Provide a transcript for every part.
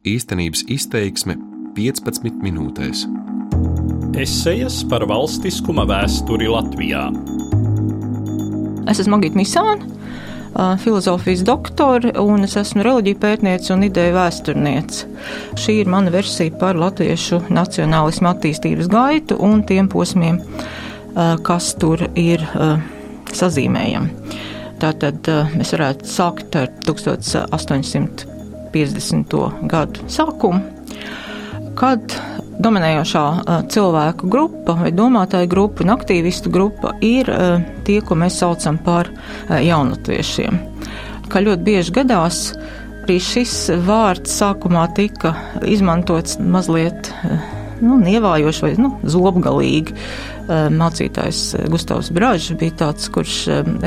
Īstenības izteiksme 15 minūtēs. Esejas par valstiskuma vēsturi Latvijā. Es esmu Magita Misāna, filozofijas doktore, un es esmu reliģija pētniece un ideja vēsturniece. Šī ir mana versija par latviešu nacionālismu attīstības gaitu un tiem posmiem, kas tur ir sazīmējami. Tātad mēs varētu sākt ar 1850. gadu sākumu, kad dominējošā cilvēku grupa vai domātāju grupa un aktīvistu grupa ir tie, ko mēs saucam par jaunatviešiem. Kā ļoti bieži gadās, arī šis vārds sākumā tika izmantots mazliet nu, nievājoši vai nu, zobgalīgi. Mācītājs Gustavs Bražs bija tāds, kurš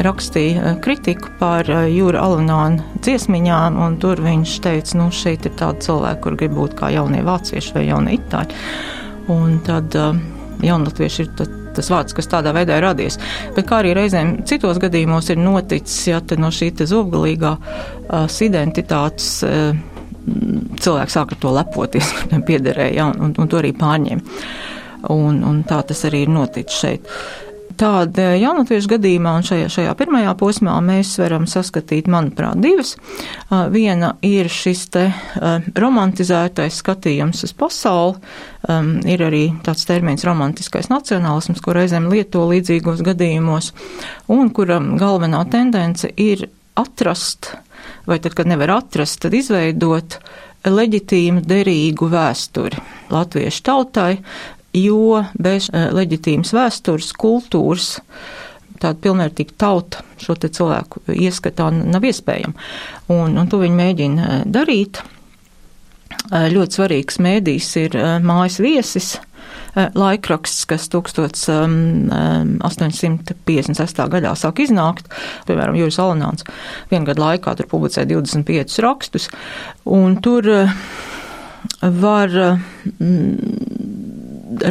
rakstīja kritiku par jūra alunānu dziesmiņām, un tur viņš teica, nu, šeit ir tādi cilvēki, kur grib būt kā jaunie vācieši vai jaunie itāļi. Un tad jaunatvieši ir tad, tas vārds, kas tādā veidā ir radies. Bet kā arī reizēm citos gadījumos ir noticis, ja no šī zobgalīgā identitātes cilvēks sāk ar to lepoties, ka viņam piederēja, ja, un, un to arī pārņēma. Un, un tā tas arī ir noticis šeit. Tāda jaunatviešu gadījumā un šajā, šajā pirmajā posmā mēs varam saskatīt, manuprāt, divas. Viena ir šis te romantizētais skatījums uz pasauli. Ir arī tāds termins romantiskais nacionālisms, ko reizēm lieto līdzīgos gadījumos, un kura galvenā tendence ir atrast vai tad, kad nevar atrast, tad izveidot leģitīmu, derīgu vēsturi latviešu tautai, jo bez eh, leģitīmas vēstures, kultūras, tāda pilnvērtīga tauta šo cilvēku ieskatā nav iespējama. Un, un to viņi mēģina eh, darīt. Eh, ļoti svarīgs mēdījis ir mājas viesis laikraksts, kas 1856. gadā sāk iznākt, piemēram, Juris Alanāns, vienu gadu laikā tur publicēja 25 rakstus, un tur eh, var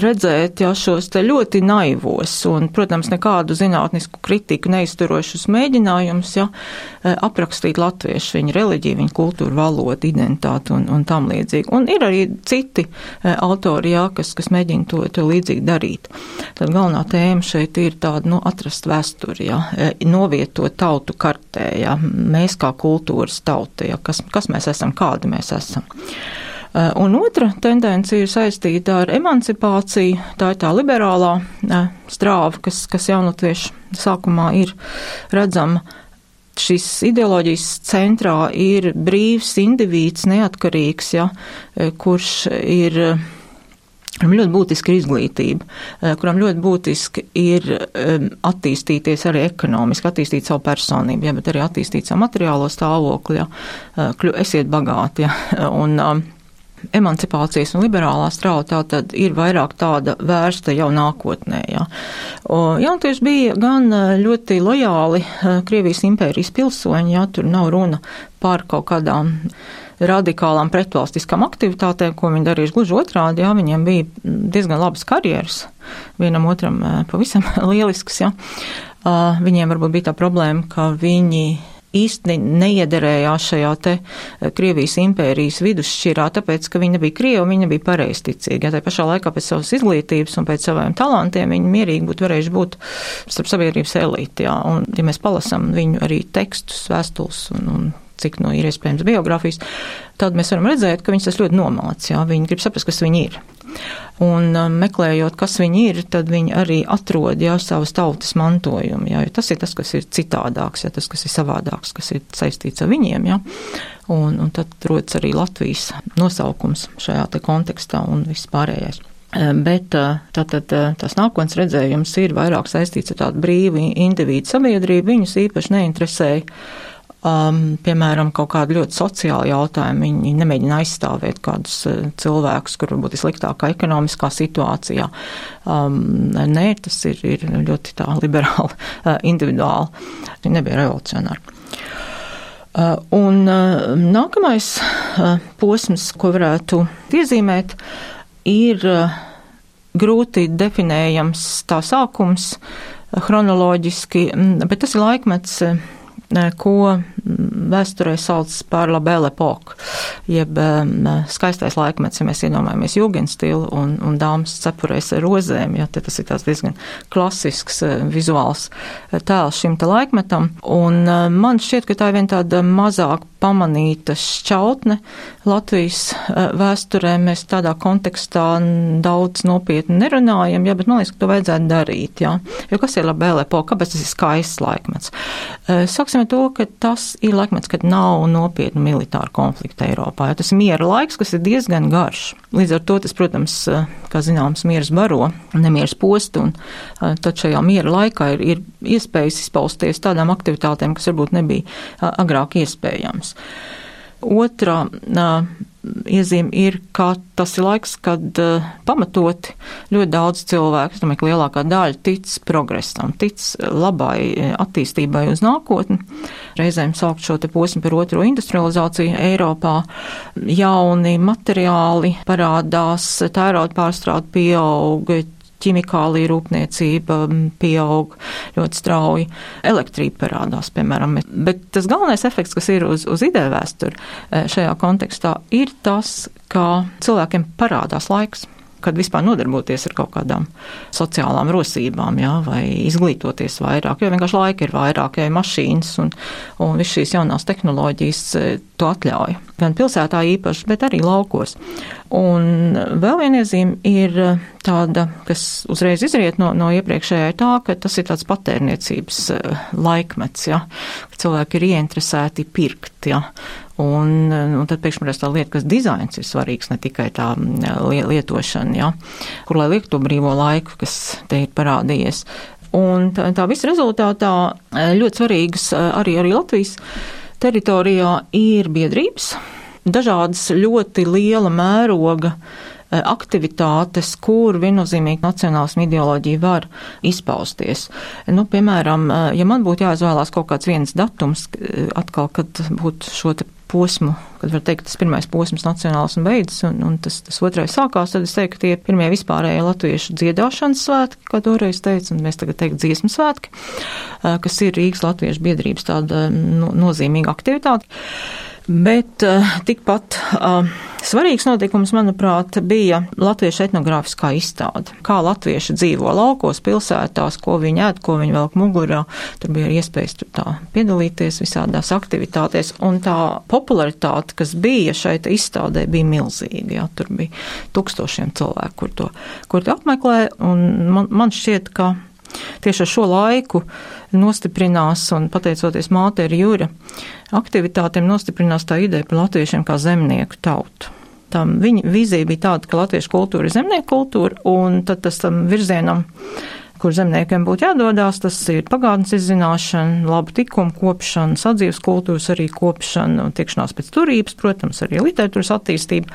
redzēt ja, šos te ļoti naivos un, protams, nekādu zinātnisku kritiku neizturošus mēģinājumus ja, e, aprakstīt latviešu, viņa reliģiju, viņa kultūru, valodu, identitāti un, un tam līdzīgi. Un ir arī citi e, autori, ja, kas, kas mēģina to, to līdzīgi darīt. Tad galvenā tēma šeit ir tāda, nu, atrast vēsturi, ja, e, novietot tautu kartē, ja, mēs kā kultūras tauta, ja, kas, kas mēs esam, kādi mēs esam. Eh, un otra tendence ir saistīta ar emancipāciju. Tā ir tā liberālā eh, strāva, kas, kas jaunatviešu sākumā ir redzama. Šis ideoloģijas centrā ir brīvs indivīds, neatkarīgs, ja, eh, kurš ir kuram ļoti būtiska ir izglītība, kuram ļoti būtiski ir attīstīties arī ekonomiski, attīstīt savu personību, ja, bet arī attīstīt savu materiālo stāvokli, ja, esiet bagāti. Ja, un, emancipācijas un liberālā strauta tad ir vairāk tāda vērsta jau nākotnē. Ja. Jauntieši bija gan e, ļoti lojāli e, Krievijas impērijas pilsoņi, ja tur nav runa par kaut kādām radikālām pretvalstiskām aktivitātēm, ko viņi darījuši gluži otrādi, jā, viņiem bija diezgan labas karjeras, vienam otram e, pavisam lielisks, jā. Viņiem varbūt bija tā problēma, ka viņi īsti neiederējās šajā te eh, Krievijas impērijas vidusšķirā, tāpēc, ka viņi nebija Krievi, viņi nebija pareizticīgi. Ja tā pašā laikā pēc savas izglītības un pēc saviem talantiem viņi mierīgi būtu varējuši būt starp sabiedrības elīti. Ja? Un, ja mēs palasam viņu arī tekstus, vēstules un, un cik no ir iespējams biogrāfijas, tad mēs varam redzēt, ka viņas tas ļoti nomāc, jā, viņi grib saprast, kas viņi ir. Un um, meklējot, kas viņi ir, tad viņi arī atrod jau savas tautas mantojumu, jā, tas ir tas, kas ir citādāks, jā, tas, kas ir savādāks, kas ir saistīts ar viņiem, jā. Un, un tad rodas arī Latvijas nosaukums šajā te kontekstā un viss pārējais. Bet uh, tātad uh, tas nākotnes redzējums ir vairāk saistīts ar tādu brīvu individu sabiedrību, viņus īpaši neinteresēja um, piemēram, kaut kādu ļoti sociālu jautājumu. Viņi nemēģina aizstāvēt kādus uh, cilvēkus, kur varbūt ir sliktākā ekonomiskā situācijā. Um, nē, tas ir, ir ļoti tā liberāli, uh, individuāli. Viņi nebija revolucionāri. Uh, un uh, nākamais uh, posms, ko varētu iezīmēt, ir uh, grūti definējams tā sākums chronoloģiski, mm, bet tas ir laikmets. Ko vēsturē sauc par la belle epoque, jeb skaistais laikmets, ja mēs iedomājamies jūgenstilu un, un dāmas cepurēs ar rozēm, ja tas ir tāds diezgan klasisks vizuāls tēls šim te laikmetam. Un man šķiet, ka tā ir viena tāda mazāk pamanīta šķautne Latvijas vēsturē. Mēs tādā kontekstā daudz nopietni nerunājam, ja, bet man liekas, ka to vajadzētu darīt. Ja. Jo kas ir la belle epoque? Kāpēc tas ir skaists laikmets? Sāksim ar to, ka tas ir laikmets, kad nav nopietnu militāru konfliktu Eiropā. Ja tas ir miera laiks, kas ir diezgan garš. Līdz ar to tas, protams, kā zināms, mieras baro, nemieras post, un tad šajā miera laikā ir, ir iespējas izpausties tādām aktivitātēm, kas varbūt nebija agrāk iespējams. Otra iezīme ir, ka tas ir laiks, kad uh, pamatoti ļoti daudz cilvēku, es domāju, ka lielākā daļa tic progresam, tic labai attīstībai uz nākotni. Reizēm saukt šo te posmu par otro industrializāciju Eiropā. Jauni materiāli parādās, tērauda pārstrāde pieauga, ķimikālija rūpniecība pieaug ļoti strauji, elektrība parādās, piemēram. Bet tas galvenais efekts, kas ir uz, uz ideju vēsturi e, šajā kontekstā, ir tas, ka cilvēkiem parādās laiks kad vispār nodarboties ar kaut kādām sociālām rosībām, jā, vai izglītoties vairāk, jo vienkārši laika ir vairāk, ja ir mašīnas un, un viss šīs jaunās tehnoloģijas e, to atļauj. Gan pilsētā īpaši, bet arī laukos. Un vēl viena iezīme ir e, tāda, kas uzreiz izriet no, no iepriekšējā, ir tā, ka tas ir tāds patērniecības e, laikmets, ja, ka cilvēki ir ieinteresēti pirkt, ja, Un, un tad ir tā lieta, ka dizains ir svarīgs, ne tikai tā lietošana, ja, kur lai liek to brīvo laiku, kas te ir parādījies. Un tā, tā visa rezultātā ļoti svarīgas arī, arī Latvijas teritorijā ir biedrības, dažādas ļoti liela mēroga e, aktivitātes, kur viennozīmīgi nacionālismu ideoloģija var izpausties. Nu, piemēram, ja man būtu jāizvēlās kaut kāds viens datums, atkal, kad būtu šo te posmu, kad var teikt, tas pirmais posms nacionāls un beidzas, un, un tas, tas otrais sākās, tad es teiktu, ka tie ir pirmie vispārējie latviešu dziedāšanas svētki, kā toreiz teicu, un mēs tagad teikt dziesmu svētki, kas ir Rīgas latviešu biedrības tāda no, nozīmīga aktivitāte. Bet uh, tikpat uh, svarīgs notikums, manuprāt, bija latviešu etnogrāfiskā izstāde. Kā latvieši dzīvo laukos, pilsētās, ko viņi ēd, ko viņi velk mugurā. Tur bija iespējas tur tā piedalīties visādās aktivitātēs, un tā popularitāte, kas bija šeit izstādē, bija milzīga. Jā, tur bija tūkstošiem cilvēku, kur to, kur to apmeklē, un man, man šķiet, ka tieši ar šo laiku nostiprinās, un pateicoties Māteri Jūra aktivitātēm, nostiprinās tā ideja par latviešiem kā zemnieku tautu. Tam viņa vīzija bija tāda, ka latviešu kultūra ir zemnieku kultūra, un tad tas tam virzienam kur zemniekiem būtu jādodās, tas ir pagātnes izzināšana, laba tikuma kopšana, sadzīves kultūras arī kopšana, tikšanās pēc turības, protams, arī literatūras attīstība,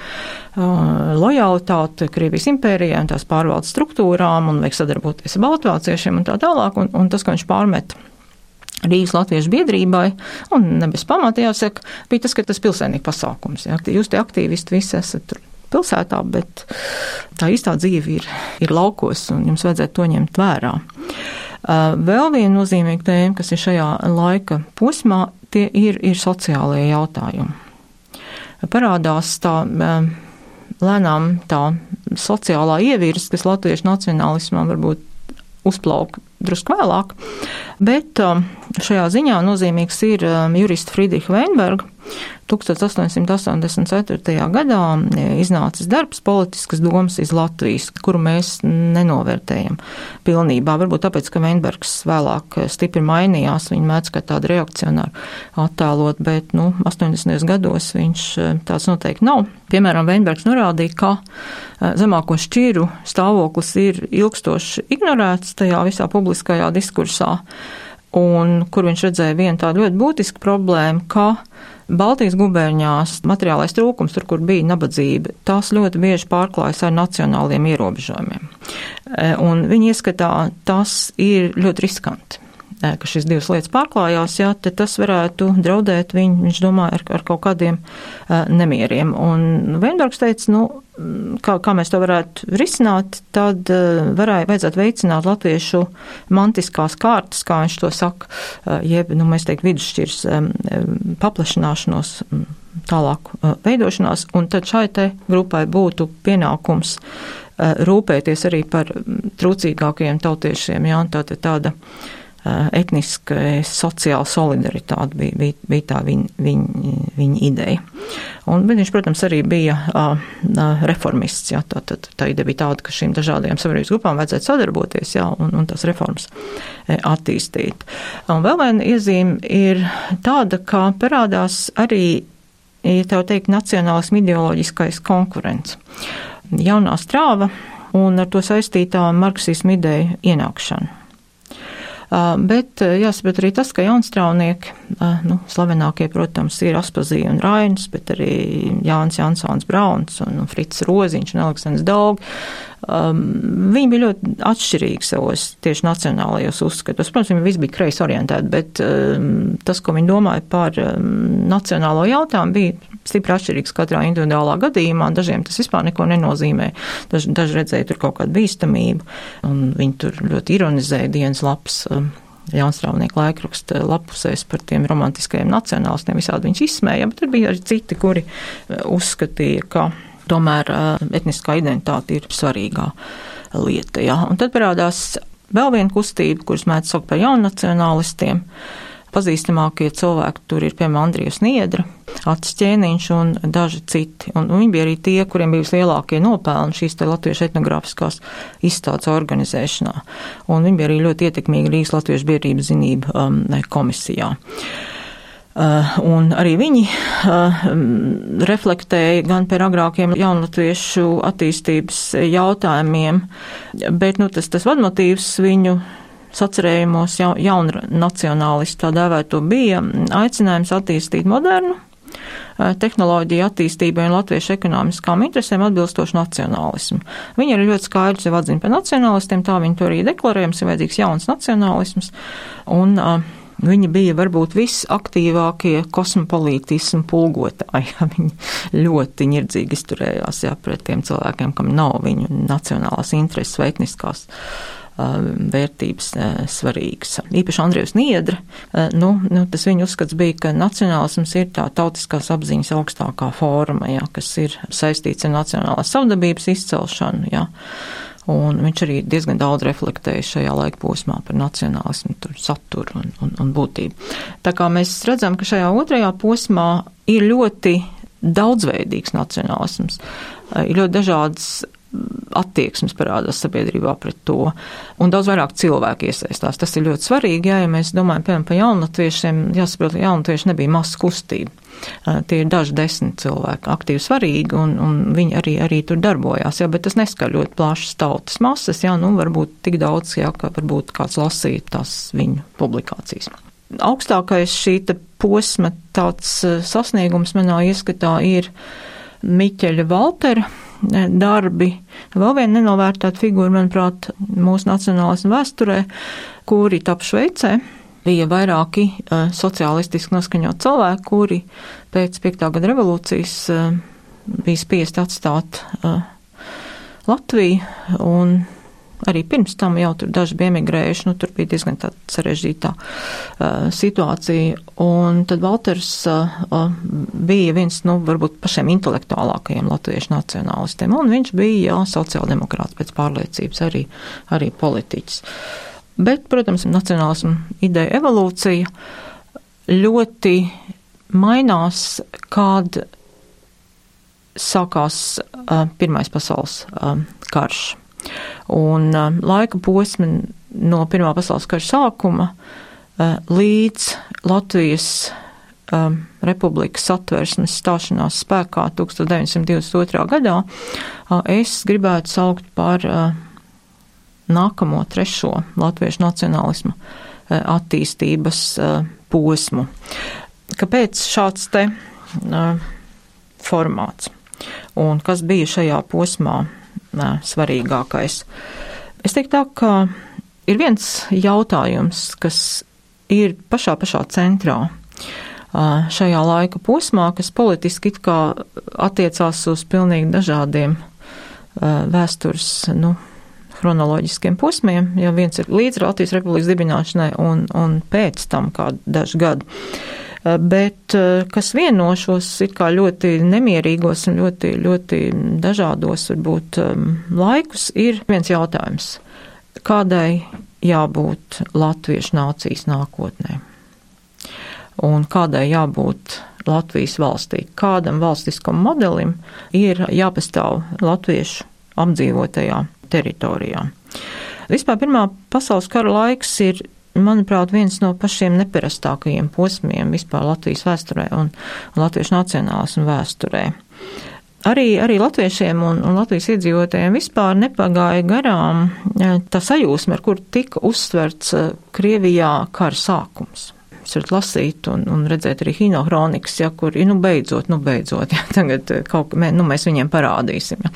lojalitāte Krievijas impērijai un tās pārvaldes struktūrām un vajag sadarboties ar baltvāciešiem un tā tālāk, un, un tas, ko viņš pārmet Rīgas Latviešu biedrībai, un ne bez pamata jāsaka, bija tas, ka tas pilsēnīgi pasākums. Jā. Jūs te aktīvisti visi esat tur pilsētā, bet tā īstā dzīve ir, ir laukos, un jums vajadzētu to ņemt vērā. Uh, vēl viena nozīmīga tēma, kas ir šajā laika posmā, tie ir, ir sociālie jautājumi. Parādās tā um, lēnām tā sociālā ievirs, kas latviešu nacionālismam varbūt uzplauka drusku vēlāk, bet um, šajā ziņā nozīmīgs ir jurista Friedricha Weinberga 1884. gadā e, iznācis darbs politiskas domas iz Latvijas, kuru mēs nenovērtējam pilnībā. Varbūt tāpēc, ka Veinbergs vēlāk e, stipri mainījās, viņa mēdz kā tādu reakcionāru attēlot, bet, nu, 80. gados viņš e, tāds noteikti nav. Piemēram, Veinbergs norādīja, ka zemāko šķiru stāvoklis ir ilgstoši ignorēts tajā visā publiskajā diskursā, un kur viņš redzēja vienu tādu ļoti būtisku problēmu, ka Baltijas gubernijās materiālais trūkums, tur, kur bija nabadzība, tās ļoti bieži pārklājas ar nacionāliem ierobežojumiem. E, un viņi ieskatā, tas ir ļoti riskanti. Ka šīs divas lietas pārklājās, jā, tas varētu draudēt viņu, viņš domā, ar, ar kaut kādiem nemieriem. Un Vienbergs teica, nu, kā, kā mēs to varētu risināt, tad varēja, vajadzētu veicināt latviešu mantiskās kārtas, kā viņš to saka, jeb, nu, mēs teikt, vidusšķirs paplašināšanos tālāku veidošanās, un tad šai te grupai būtu pienākums rūpēties arī par trūcīgākajiem tautiešiem, jā, tāda, tāda etniska, sociāla solidaritāte bija, bija, bija tā viņa, viņa, viņa ideja. Un, viņš, protams, arī bija uh, reformists, jā, tā, tā, tā ideja bija tāda, ka šīm dažādajām sabiedrības grupām vajadzētu sadarboties, jā, un, un tās reformas attīstīt. Un vēl viena iezīme ir tāda, ka parādās arī, ja tā teikt, nacionālismu ideoloģiskais konkurents jaunā strāva un ar to saistītā marksismu ideja ienākšana. Bet jāsaprot arī tas, ka jaunstrāvnieki, nu, slavenākie, protams, ir Aspazija un Rainis, bet arī Jānis Jansons Brauns un Frits Roziņš un Aleksandrs Daug. Um, viņi bija ļoti atšķirīgi savos tieši nacionālajos uzskatos. Protams, viņi visi bija kreisi orientēti, bet um, tas, ko viņi domāja par um, nacionālo jautājumu, bija stipri atšķirīgs katrā individuālā gadījumā. Dažiem tas vispār neko nenozīmē. Daži, daži redzēja tur kaut kādu bīstamību, un viņi tur ļoti ironizēja dienas lapas. Um, Jaunstrāvnieku laikraksta lapusēs par tiem romantiskajiem nacionālistiem, visādi viņus izsmēja, bet tur bija arī citi, kuri uh, uzskatīja, ka tomēr etniskā identitāte ir svarīgā lieta. Jā. Un tad parādās vēl viena kustība, kuras mēdz saukt par jaunacionālistiem. Pazīstamākie cilvēki tur ir, piemēram, Andrijas Niedra, Acis ķēniņš un daži citi. Un, viņi bija arī tie, kuriem bija vislielākie nopelni šīs te latviešu etnogrāfiskās izstādes organizēšanā. Un viņi bija arī ļoti ietekmīgi Rīgas Latviešu biedrības zinību um, komisijā. Uh, un arī viņi uh, reflektēja gan par agrākiem jaunatviešu attīstības jautājumiem, bet nu, tas, tas vadmotīvs viņu sacerējumos ja, jaunu nacionālistu tā dēvēto bija aicinājums attīstīt modernu uh, tehnoloģiju attīstībai un latviešu ekonomiskām interesēm atbilstošu nacionālismu. Viņi ir ļoti skaidri sev atzina par nacionālistiem, tā viņi to arī deklarē, mums ir vajadzīgs jauns nacionālisms. Un, uh, Viņi bija varbūt visaktīvākie kosmopolītismu pulgotāji. Viņi ļoti nirdzīgi izturējās jā, pret tiem cilvēkiem, kam nav viņu nacionālās intereses vai etniskās vērtības svarīgas. Īpaši Andrievs Niedra, nu, nu, tas viņa uzskats bija, ka nacionālisms ir tā tautiskās apziņas augstākā forma, jā, kas ir saistīts ar nacionālās savdabības izcelšanu. Jā. Un viņš arī diezgan daudz reflektēja šajā laika posmā par nacionālismu, saturu un, un, un būtību. Tā kā mēs redzam, ka šajā otrajā posmā ir ļoti daudzveidīgs nacionālisms, ir ļoti dažādas attieksmes parādās sabiedrībā pret to, un daudz vairāk cilvēku iesaistās. Tas ir ļoti svarīgi, jā, ja mēs domājam, piemēram, par jaunatviešiem, jāsaprot, ka jaunatvieši nebija masas kustība. Tie ir daži desmit cilvēki, aktīvi svarīgi, un, un viņi arī, arī tur darbojās, jā, bet tas neskar ļoti plašas tautas masas, jā, nu, varbūt tik daudz, jā, ka varbūt kāds lasīja tās viņu publikācijas. Augstākais šī posma tāds sasniegums manā ieskatā ir Miķeļa Valtera darbi. Vēl viena nenovērtēta figūra, manuprāt, mūsu nacionālismu vēsturē, kuri tap Šveicē. Bija vairāki uh, sociālistiski noskaņot cilvēki, kuri pēc 5. gada revolūcijas uh, bija spiest atstāt uh, Latviju un arī pirms tam jau tur daži bija emigrējuši, nu tur bija diezgan tāda sarežģītā uh, situācija. Un tad Valters uh, uh, bija viens, nu, varbūt pašiem intelektuālākajiem latviešu nacionālistiem, un viņš bija, jā, sociāldemokrāts pēc pārliecības, arī, arī politiķis. Bet, protams, nacionālismu ideja evolūcija ļoti mainās, kad sākās uh, Pirmais pasaules uh, karš. Un uh, laika posmi no Pirmā pasaules kara sākuma uh, līdz Latvijas um, republikas satversmes stāšanās spēkā 1922. gadā uh, es gribētu saukt par nākamo trešo latviešu nacionālismu attīstības posmu. Kāpēc šāds te formāts? Un kas bija šajā posmā svarīgākais. Es teiktu tā, ka ir viens jautājums, kas ir pašā pašā centrā šajā laika posmā, kas politiski it kā attiecās uz pilnīgi dažādiem vēstures, nu, chronoloģiskiem posmiem, ja viens ir līdz Latvijas republikas dibināšanai un, un pēc tam kādu dažu gadu. Bet kas vieno šos it kā ļoti nemierīgos un ļoti, ļoti dažādos varbūt laikus, ir viens jautājums. Kādai jābūt latviešu nācijas nākotnē? un kādai jābūt Latvijas valstī, kādam valstiskam modelim ir jāpastāv latviešu apdzīvotajā teritorijā. Vispār Pirmā pasaules kara laiks ir, manuprāt, viens no pašiem neparastākajiem posmiem vispār Latvijas vēsturē un, un latviešu nacionālismu vēsturē. Arī, arī latviešiem un, un Latvijas iedzīvotājiem vispār nepagāja garām eh, tā sajūsma, ar kur tika uzsverts eh, Krievijā kara sākums jūs varat lasīt un, un redzēt arī hinohronikas, ja, kur, nu, beidzot, nu, beidzot, ja, tagad eh, kaut kā, nu, mēs viņiem parādīsim, ja.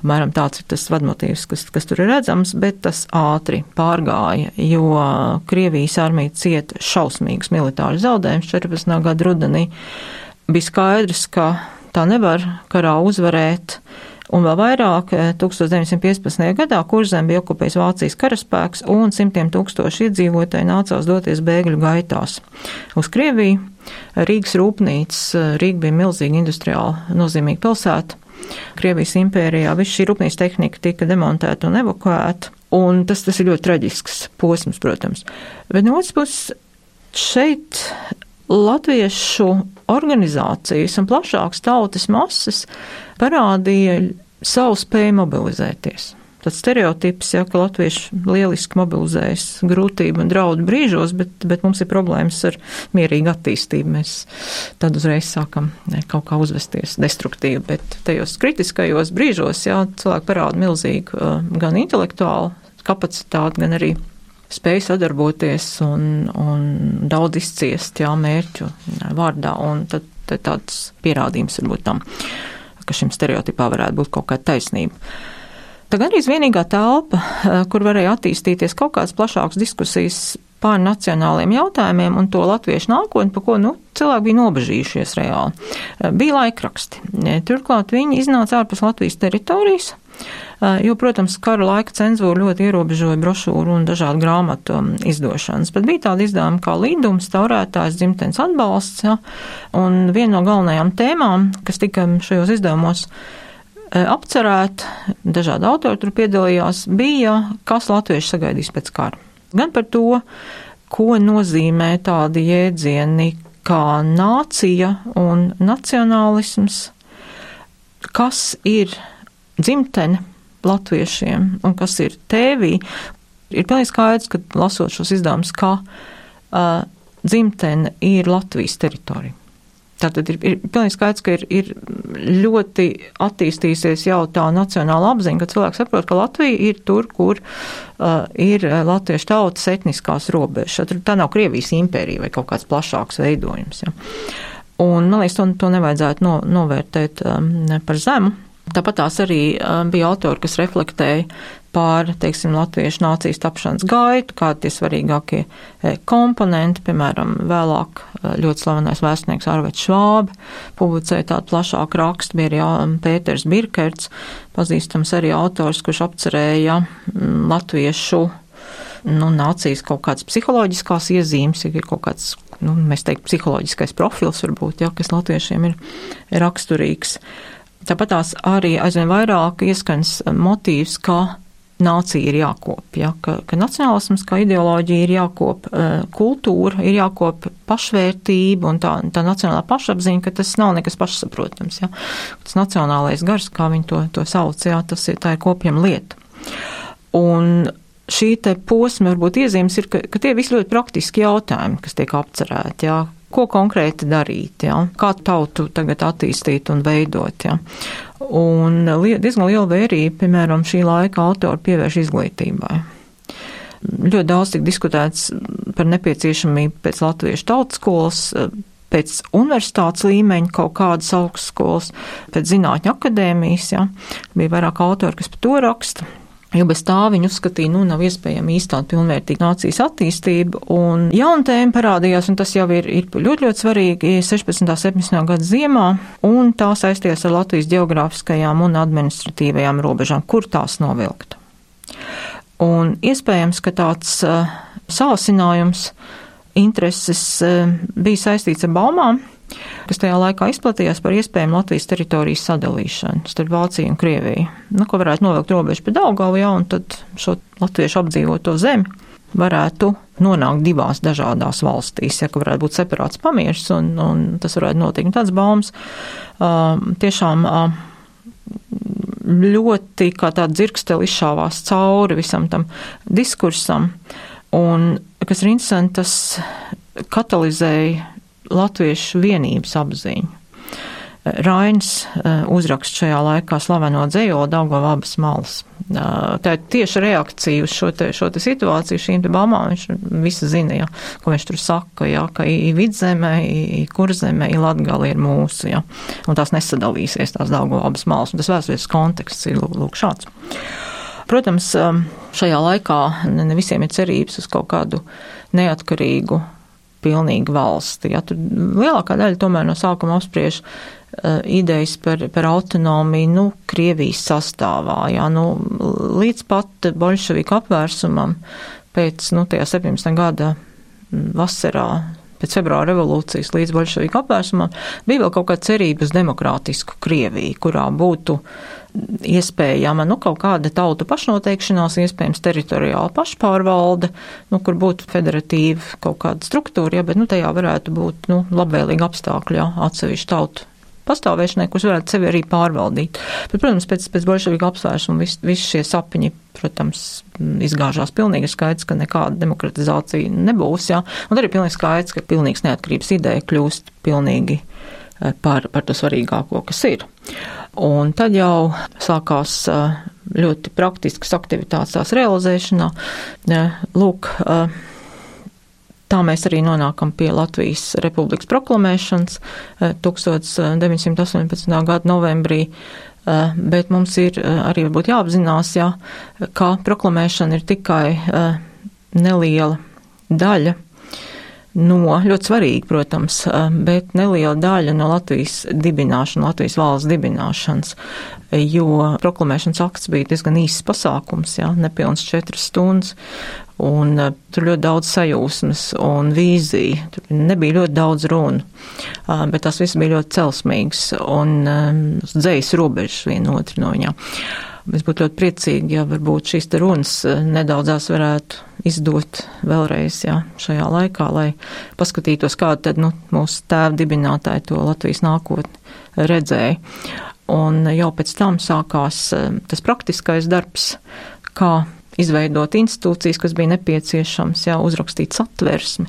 Apmēram tāds ir tas vadmotīvs, kas, kas tur ir redzams, bet tas ātri pārgāja, jo Krievijas armija cieta šausmīgus militārus zaudējumus 14. gada rudenī. Bija skaidrs, ka tā nevar karā uzvarēt un vēl vairāk 1915. Eh, gadā Kurzem bija okupējis Vācijas karaspēks un simtiem tūkstoši iedzīvotāji nācās doties bēgļu gaitās uz Krieviju. Rīgas rūpnīca, eh, Rīga bija milzīga industriāli nozīmīga pilsēta. Krievijas impērijā viss šī rūpnīcas tehnika tika demontēta un evakuēta, un tas, tas ir ļoti traģisks posms, protams. Bet no otras puses, šeit latviešu organizācijas un plašākas tautas masas parādīja savu spēju mobilizēties. Tāds stereotips, ja, ka latvieši lieliski mobilizējas grūtību un draudu brīžos, bet, bet mums ir problēmas ar mierīgu attīstību. Mēs tad uzreiz sākam ne, kaut kā uzvesties destruktīvi, bet tajos kritiskajos brīžos, jā, cilvēki parāda milzīgu gan intelektuālu kapacitāti, gan arī spēju sadarboties un, un daudz izciest, jā, mērķu vārdā, tad, tad tāds pierādījums varbūt tam ka šim stereotipā varētu būt kaut kāda taisnība. Tā gandrīz vienīgā telpa, eh, kur varēja attīstīties kaut kādas plašākas diskusijas pār nacionāliem jautājumiem un to latviešu nākotni, par ko nu, cilvēki bija nobežījušies reāli, eh, bija laikraksti. Turklāt viņi iznāca ārpus Latvijas teritorijas, Eh, jo, protams, kara laika cenzūra ļoti ierobežoja brošūru un dažādu grāmatu um, izdošanas, bet bija tāda izdevuma kā līdums, taurētājs, dzimtenes atbalsts, ja, un viena no galvenajām tēmām, kas tika šajos izdevumos apcerēt, dažādi autori tur piedalījās, bija, kas latvieši sagaidīs pēc kara. Gan par to, ko nozīmē tādi jēdzieni kā nācija un nacionālisms, kas ir dzimtene, latviešiem un kas ir tēvī, ir pilnīgi skaidrs, ka lasot šos izdevumus, ka uh, dzimtene ir Latvijas teritorija. Tātad ir, ir pilnīgi skaidrs, ka ir, ir ļoti attīstījusies jau tā nacionāla apziņa, ka cilvēks saprot, ka Latvija ir tur, kur uh, ir latviešu tautas etniskās robežas. Tā nav Krievijas impērija vai kaut kāds plašāks veidojums. Ja. Un, man liekas, to, to nevajadzētu no, novērtēt um, par zemu. Tāpat tās arī bija autori, kas reflektēja pār, teiksim, latviešu nācijas tapšanas gaitu, kādi tie svarīgākie komponenti, piemēram, vēlāk ļoti slavenais vēstnieks Arvets Švābi publicēja tādu plašāku rakstu, bija arī Pēters Birkerts, pazīstams arī autors, kurš apcerēja latviešu nu, nācijas kaut kādas psiholoģiskās iezīmes, ir kaut kāds, nu, mēs teikt, psiholoģiskais profils varbūt, ja, kas latviešiem ir raksturīgs. Tāpat tās arī aizvien vairāk ieskans motīvs, ka nācija ir jākop, ja, ka, ka nacionālisms kā ideoloģija ir jākop, eh, kultūra ir jākop pašvērtība un tā, tā nacionālā pašapziņa, ka tas nav nekas pašsaprotams. Ja. Tas nacionālais gars, kā viņi to, to sauc, ja, tas ir, tā ir kopjama lieta. Un šī te posma varbūt iezīmes ir, ka, ka tie visi ļoti praktiski jautājumi, kas tiek apcerēti, jā, ko konkrēti darīt, ja? kā tautu tagad attīstīt un veidot. Ja? Un diezgan liela vērība, piemēram, šī laika autori pievērš izglītībai. Ļoti daudz tika diskutēts par nepieciešamību pēc latviešu tautas skolas, pēc universitātes līmeņa kaut kādas augstskolas, pēc zinātņu akadēmijas. Ja? Bija vairāk autori, kas par to raksta. Jo bez tā viņi uzskatīja, nu, nav iespējama īstenot pilnvērtīgu nācijas attīstību. Un jauna tēma parādījās, un tas jau ir, ir ļoti, ļoti svarīgi 16. un 17. gada ziemā, un tā saistījās ar Latvijas geogrāfiskajām un administratīvajām robežām, kur tās novilkt. Un iespējams, ka tāds uh, sāsinājums intereses uh, bija saistīts ar baumām, kas tajā laikā izplatījās par iespējamu Latvijas teritorijas sadalīšanu starp Vāciju un Krieviju. Nu, ko varētu novilkt robežu pie Daugavu, ja, un tad šo latviešu apdzīvoto zemi varētu nonākt divās dažādās valstīs, ja ka varētu būt separāts pamieris, un, un tas varētu notikt. Tāds baumas uh, tiešām uh, ļoti kā tāda dzirksteli izšāvās cauri visam tam diskursam, un, kas ir interesanti, tas katalizēja latviešu vienības apziņu. Rainis eh, uzrakst šajā laikā slaveno dzējo Daugava abas malas. Eh, tā ir tieši reakcija uz šo te, šo te situāciju, šīm te baumām. Viņš visu zina, ja, ko viņš tur saka, ja, ka i vidzemē, i kurzemē, i latgali ir mūsu, ja, un tās nesadalīsies tās Daugava abas malas. Un tas vēstures konteksts ir lūk šāds. Protams, eh, šajā laikā ne visiem ir cerības uz kaut kādu neatkarīgu pilnīgi valsti. Ja, tur lielākā daļa tomēr no sākuma apspriež uh, idejas par, par autonomiju, nu, Krievijas sastāvā, ja, nu, līdz pat bolševiku apvērsumam pēc, nu, tajā 17. gada vasarā pēc februāra revolūcijas līdz bolševiku apvērsumam, bija vēl kaut kāda cerība uz demokrātisku Krieviju, kurā būtu iespējama nu, kaut kāda tautu pašnoteikšanās, iespējams teritoriāla pašpārvalde, nu, kur būtu federatīva kaut kāda struktūra, ja, bet nu, tajā varētu būt nu, labvēlīgi apstākļi ja, atsevišķu tautu pastāvēšanai, kurš varētu sevi arī pārvaldīt. Bet, protams, pēc, pēc bolševika apsvēršana visi vis šie sapņi, protams, izgāžās pilnīgi skaidrs, ka nekāda demokratizācija nebūs, jā. Un arī pilnīgi skaidrs, ka pilnīgs neatkarības ideja kļūst pilnīgi par, par to svarīgāko, kas ir. Un tad jau sākās eh, ļoti praktiskas aktivitātes tās realizēšanā. Lūk, uh, Tā mēs arī nonākam pie Latvijas republikas proklamēšanas 1918. Eh, gada novembrī, eh, bet mums ir eh, arī jāapzinās, jā, ka proklamēšana ir tikai neliela daļa no, ļoti svarīgi, protams, bet neliela daļa no Latvijas dibināšanas, Latvijas valsts dibināšanas, jo proklamēšanas akts bija diezgan īsts pasākums, jā, nepilns četras stundas, Un uh, tur ļoti daudz sajūsmas un vīzija. Tur nebija ļoti daudz runu, uh, bet tas viss bija ļoti celsmīgs un dzējas robežas viena otru no viņām. Es būtu ļoti priecīgi, ja varbūt šīs te runas nedaudzās varētu izdot vēlreiz jā, šajā laikā, lai paskatītos, kā tad nu, mūsu tēva dibinātāji to Latvijas nākotni redzēja. Un jau pēc tam sākās tas praktiskais darbs, kā izveidot institūcijas, kas bija nepieciešams, jā, uzrakstīt satversmi.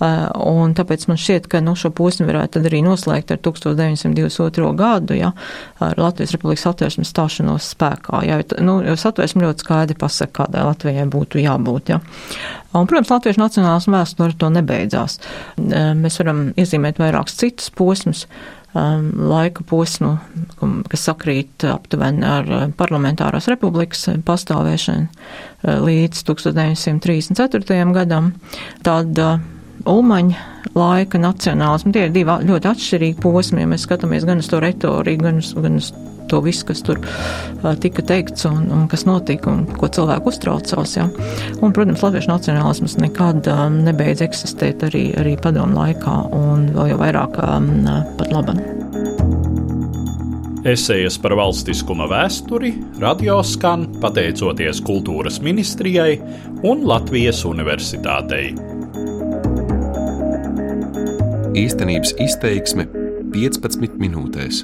Uh, un tāpēc man šķiet, ka nu, šo posmu varētu arī noslēgt ar 1922. gadu, ja, ar Latvijas Republikas satversmes stāšanos spēkā. Ja, nu, jo satversme ļoti skaidri pasaka, kādai Latvijai būtu jābūt. Ja. Un, protams, Latviešu nacionālas vēsture to nebeidzās. Uh, mēs varam iezīmēt vairākus citus posmus laika posmu, kas sakrīt aptuveni ar uh, parlamentārās republikas pastāvēšanu uh, līdz 1934. gadam. Tad uh, Ulmaņa laika nacionālismu tie ir divi ļoti atšķirīgi posmi, ja mēs skatāmies gan uz to retoriku, gan uz, gan uz to visu, kas tur tika teikts un, un kas notika un ko cilvēku uztraucās. Ja. Un, protams, latviešu nacionālisms nekad nebeidz eksistēt arī, arī padomu laikā un vēl jau vairāk pat labam. Esejas par valstiskuma vēsturi radio skan pateicoties Kultūras ministrijai un Latvijas Universitātei. Īstenības izteiksme 15 minūtēs.